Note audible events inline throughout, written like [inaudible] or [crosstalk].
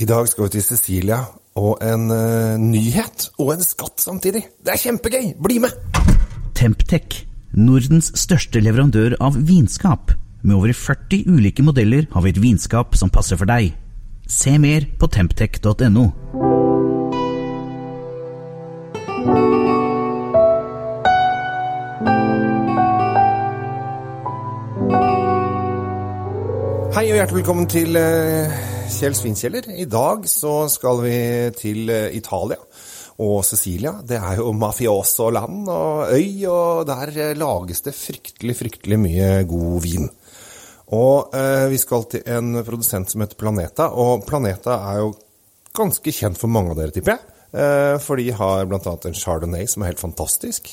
I dag skal vi til Cecilia og en uh, nyhet og en skatt samtidig. Det er kjempegøy! Bli med! Temptec, Nordens største leverandør av vinskap. Med over 40 ulike modeller har vi et vinskap som passer for deg. Se mer på temptec.no. Hei og hjertelig velkommen til eh, Kjell Svinkjeller. I dag så skal vi til eh, Italia og Cecilia. Det er jo mafioso-land og øy, og der eh, lages det fryktelig, fryktelig mye god vin. Og eh, vi skal til en produsent som heter Planeta, og Planeta er jo ganske kjent for mange av dere, tipper jeg. Eh, for de har bl.a. en chardonnay som er helt fantastisk.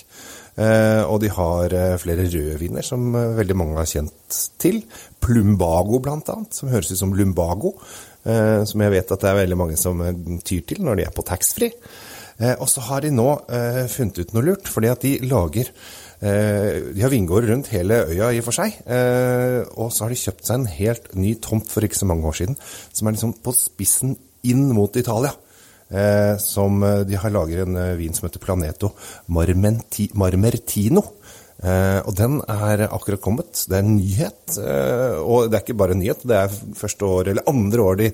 Eh, og de har eh, flere rødviner som veldig mange har kjent til. Plumbago annet, som høres ut som lumbago. Som jeg vet at det er veldig mange som tyr til når de er på taxfree. Og så har de nå funnet ut noe lurt, fordi at de lager De har vingårder rundt hele øya i og for seg. Og så har de kjøpt seg en helt ny tomt for ikke så mange år siden, som er liksom på spissen inn mot Italia. Eh, som eh, De har laget en eh, vin som heter Planeto Marmenti, Marmertino. Eh, og den er akkurat kommet. Det er en nyhet. Eh, og det er ikke bare en nyhet, det er første år, eller andre år de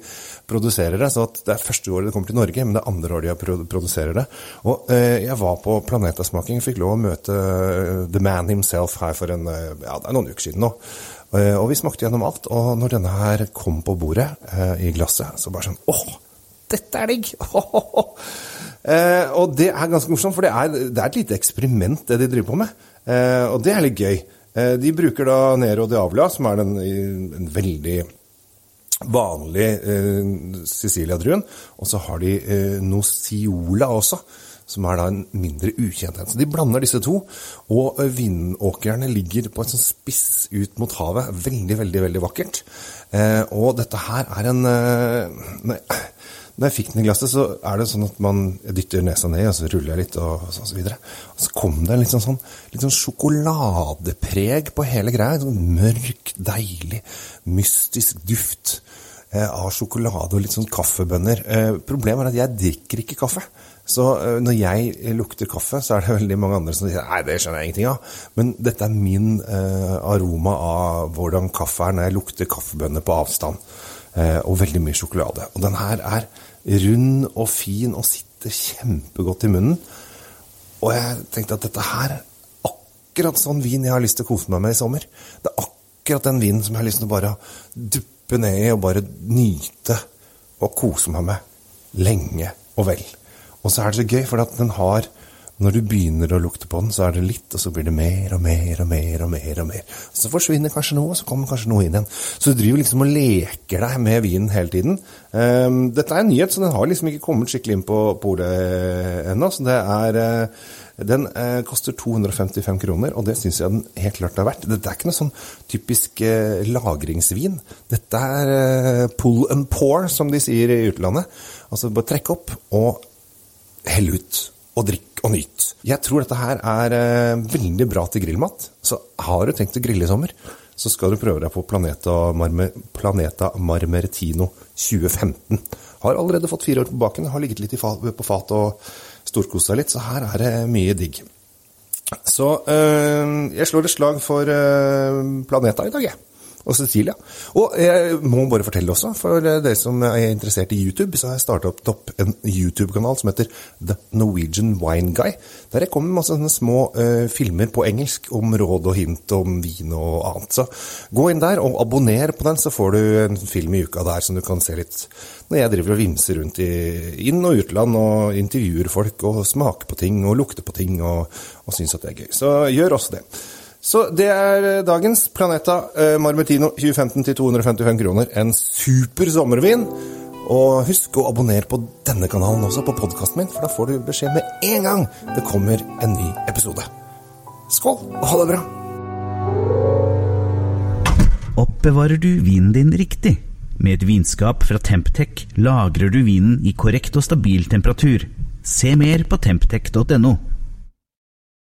produserer det. Så det er første året det kommer til Norge, men det er andre år de har produserer det. Og eh, jeg var på Planetasmaking, fikk lov å møte The Man himself her for en, ja, det er noen uker siden nå. Og vi smakte gjennom alt, og når denne her kom på bordet i glasset, så bare sånn åh, dette er digg! [laughs] eh, og det er ganske morsomt, for det er, det er et lite eksperiment det de driver på med. Eh, og det er litt gøy. Eh, de bruker da Nero Diavla, som er den, en veldig vanlig eh, Sicilia-druen. Og så har de eh, Nociola også, som er da en mindre ukjent en. Så de blander disse to, og eh, vindåkrene ligger på et sånn spiss ut mot havet. Veldig, veldig, veldig vakkert. Eh, og dette her er en når jeg fikk den i glasset, så er det sånn at man dytter nesa ned, og så ruller jeg litt, og og så videre. Og så kom det en litt sånn, sånn, litt sånn sjokoladepreg på hele greia. En sånn mørk, deilig, mystisk duft eh, av sjokolade og litt sånn kaffebønner. Eh, problemet er at jeg drikker ikke kaffe. Så eh, når jeg lukter kaffe, så er det veldig mange andre som sier nei, det skjønner jeg ingenting av. Men dette er min eh, aroma av hvordan kaffe er når jeg lukter kaffebønner på avstand. Eh, og veldig mye sjokolade. Og den her er rund og fin og sitter kjempegodt i munnen. Og jeg tenkte at dette her er akkurat sånn vin jeg har lyst til å kose meg med i sommer. Det er akkurat den vinen som jeg har lyst til å bare duppe ned i og bare nyte og kose meg med lenge og vel. Og så er det så gøy, for den har når du begynner å lukte på den, så er det litt, og så blir det mer og mer og mer. og mer og mer. Så forsvinner kanskje noe, og så kommer kanskje noe inn igjen. Så du driver liksom og leker deg med vinen hele tiden. Um, dette er en nyhet, så den har liksom ikke kommet skikkelig inn på polet ennå. Så det er uh, Den uh, koster 255 kroner, og det syns jeg den helt klart er verdt. Dette er ikke noe sånn typisk uh, lagringsvin. Dette er pull and pour, som de sier i utlandet. Altså bare trekke opp og helle ut og drikk og nyt. Jeg tror dette her er eh, veldig bra til grillmat. Så har du tenkt å grille i sommer, så skal du prøve deg på Planeta, Marme, Planeta Marmeretino 2015. Har allerede fått fire år på baken, har ligget litt på fat og storkost seg litt, så her er det mye digg. Så eh, jeg slår et slag for eh, Planeta i dag, jeg og Cecilia. Og jeg må bare fortelle også, for dere som er interessert i YouTube, så har jeg startet opp en YouTube-kanal som heter The Norwegian Wine Guy. Der jeg kommer med masse sånne små uh, filmer på engelsk om råd og hint om vin og annet. Så gå inn der og abonner på den, så får du en film i uka der som du kan se litt når jeg driver og vimser rundt i inn- og utland og intervjuer folk og smaker på ting og lukter på ting og, og syns at det er gøy. Så gjør også det. Så det er dagens Planeta eh, Marmetino 2015 til 255 kroner. En super sommervin. Og husk å abonnere på denne kanalen også, på podkasten min, for da får du beskjed med en gang det kommer en ny episode. Skål, og ha det bra! Oppbevarer du vinen din riktig? Med et vinskap fra Temptec lagrer du vinen i korrekt og stabil temperatur. Se mer på temptec.no.